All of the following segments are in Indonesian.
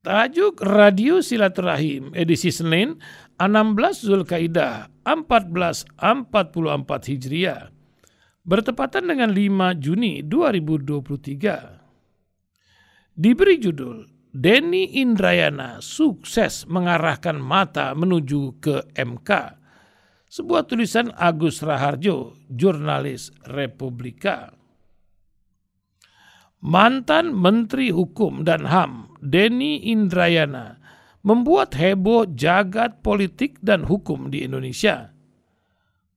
Tajuk Radio Silaturahim edisi Senin 16 Zulkaidah 1444 Hijriah bertepatan dengan 5 Juni 2023. Diberi judul Denny Indrayana sukses mengarahkan mata menuju ke MK. Sebuah tulisan Agus Raharjo, jurnalis Republika. Mantan Menteri Hukum dan HAM Denny Indrayana membuat heboh jagat politik dan hukum di Indonesia.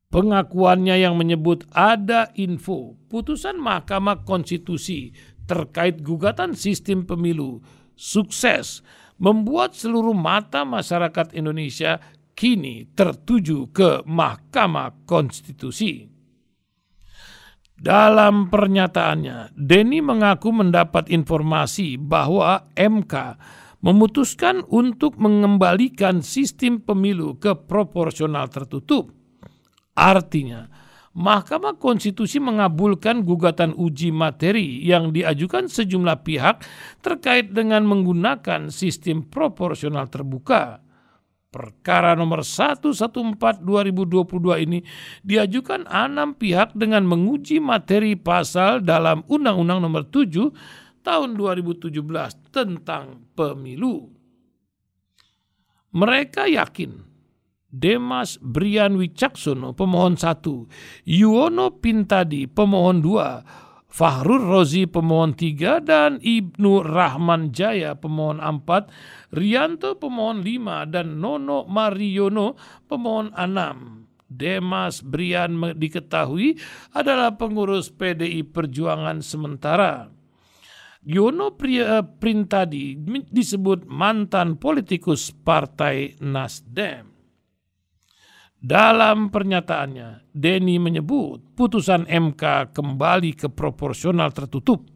Pengakuannya yang menyebut ada info putusan Mahkamah Konstitusi terkait gugatan sistem pemilu sukses membuat seluruh mata masyarakat Indonesia kini tertuju ke Mahkamah Konstitusi. Dalam pernyataannya, Denny mengaku mendapat informasi bahwa MK memutuskan untuk mengembalikan sistem pemilu ke proporsional tertutup. Artinya, Mahkamah Konstitusi mengabulkan gugatan uji materi yang diajukan sejumlah pihak terkait dengan menggunakan sistem proporsional terbuka. Perkara nomor 114 2022 ini diajukan enam pihak dengan menguji materi pasal dalam Undang-Undang nomor 7 tahun 2017 tentang pemilu. Mereka yakin Demas Brian Wicaksono pemohon 1, Yuwono Pintadi pemohon 2, Fahrul Rozi pemohon 3 dan Ibnu Rahman Jaya pemohon 4, Rianto pemohon 5 dan Nono Mariono pemohon 6. Demas Brian diketahui adalah pengurus PDI Perjuangan sementara. Yono Printadi disebut mantan politikus Partai Nasdem. Dalam pernyataannya, Denny menyebut putusan MK kembali ke proporsional tertutup.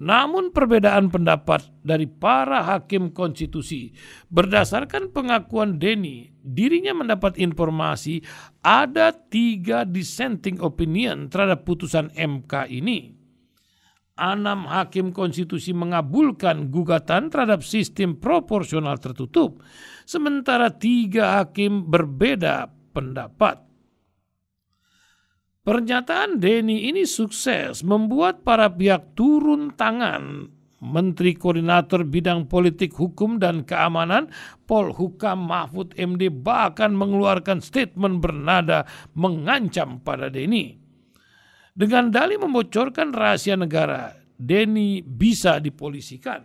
Namun perbedaan pendapat dari para hakim konstitusi berdasarkan pengakuan Denny, dirinya mendapat informasi ada tiga dissenting opinion terhadap putusan MK ini. Enam hakim konstitusi mengabulkan gugatan terhadap sistem proporsional tertutup, sementara tiga hakim berbeda pendapat. Pernyataan Denny ini sukses membuat para pihak turun tangan. Menteri Koordinator Bidang Politik Hukum dan Keamanan Polhukam Mahfud MD bahkan mengeluarkan statement bernada mengancam pada Denny. Dengan dalih membocorkan rahasia negara, Denny bisa dipolisikan.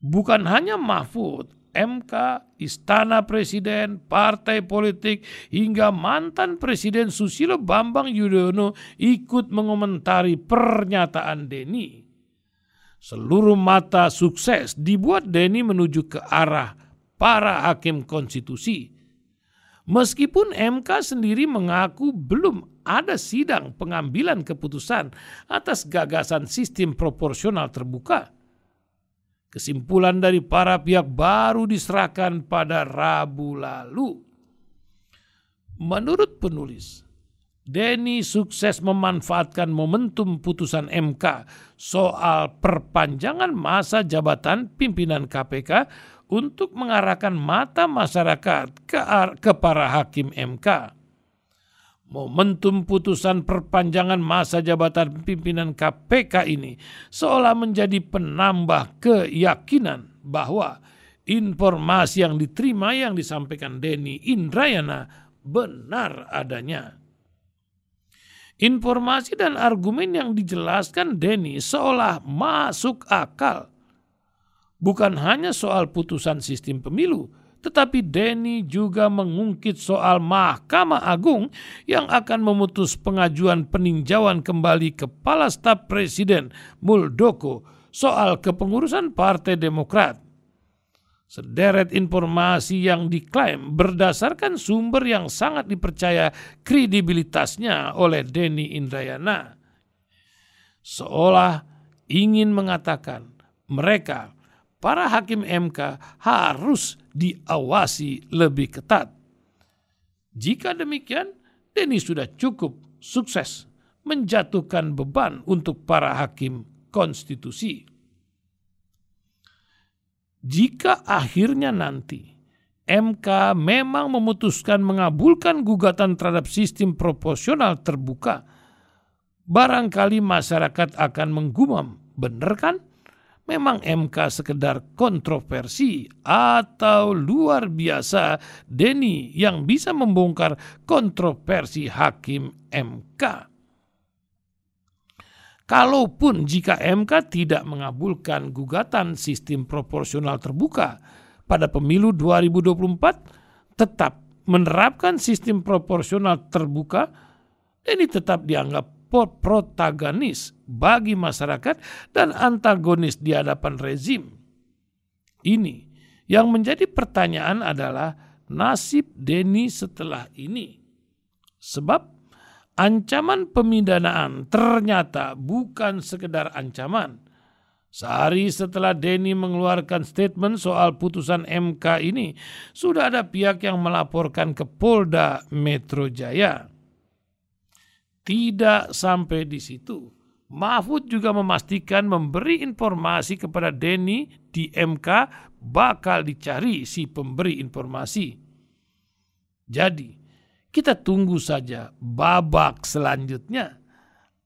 Bukan hanya Mahfud, MK, Istana Presiden, partai politik, hingga mantan Presiden Susilo Bambang Yudhoyono ikut mengomentari pernyataan Denny. Seluruh mata sukses dibuat Denny menuju ke arah para hakim konstitusi. Meskipun MK sendiri mengaku belum ada sidang pengambilan keputusan atas gagasan sistem proporsional terbuka Kesimpulan dari para pihak baru diserahkan pada Rabu lalu. Menurut penulis, Denny sukses memanfaatkan momentum putusan MK soal perpanjangan masa jabatan pimpinan KPK untuk mengarahkan mata masyarakat ke, ke para hakim MK. Momentum putusan perpanjangan masa jabatan pimpinan KPK ini seolah menjadi penambah keyakinan bahwa informasi yang diterima yang disampaikan Denny Indrayana benar adanya. Informasi dan argumen yang dijelaskan Denny seolah masuk akal. Bukan hanya soal putusan sistem pemilu, tetapi Denny juga mengungkit soal Mahkamah Agung yang akan memutus pengajuan peninjauan kembali Kepala Staf Presiden Muldoko soal kepengurusan Partai Demokrat. Sederet informasi yang diklaim berdasarkan sumber yang sangat dipercaya kredibilitasnya oleh Denny Indrayana. Seolah ingin mengatakan mereka para hakim MK harus diawasi lebih ketat. Jika demikian, Denny sudah cukup sukses menjatuhkan beban untuk para hakim konstitusi. jika akhirnya nanti MK memang memutuskan mengabulkan gugatan terhadap sistem proporsional terbuka, barangkali masyarakat akan menggumam, benar kan? Memang MK sekedar kontroversi atau luar biasa Denny yang bisa membongkar kontroversi hakim MK. Kalaupun jika MK tidak mengabulkan gugatan sistem proporsional terbuka, pada pemilu 2024 tetap menerapkan sistem proporsional terbuka ini tetap dianggap protagonis bagi masyarakat dan antagonis di hadapan rezim. Ini yang menjadi pertanyaan adalah nasib Denny setelah ini. Sebab ancaman pemidanaan ternyata bukan sekedar ancaman, Sehari setelah Denny mengeluarkan statement soal putusan MK ini, sudah ada pihak yang melaporkan ke Polda Metro Jaya. Tidak sampai di situ. Mahfud juga memastikan memberi informasi kepada Denny di MK bakal dicari si pemberi informasi. Jadi, kita tunggu saja babak selanjutnya.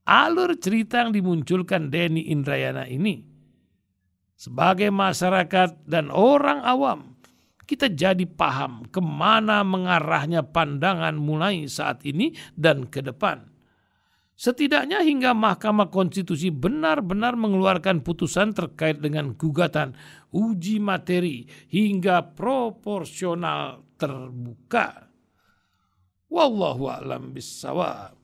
Alur cerita yang dimunculkan Denny Indrayana ini sebagai masyarakat dan orang awam, kita jadi paham ke mana mengarahnya pandangan mulai saat ini dan ke depan. Setidaknya hingga Mahkamah Konstitusi benar-benar mengeluarkan putusan terkait dengan gugatan uji materi hingga proporsional terbuka. Wallahu a'lam bissawab.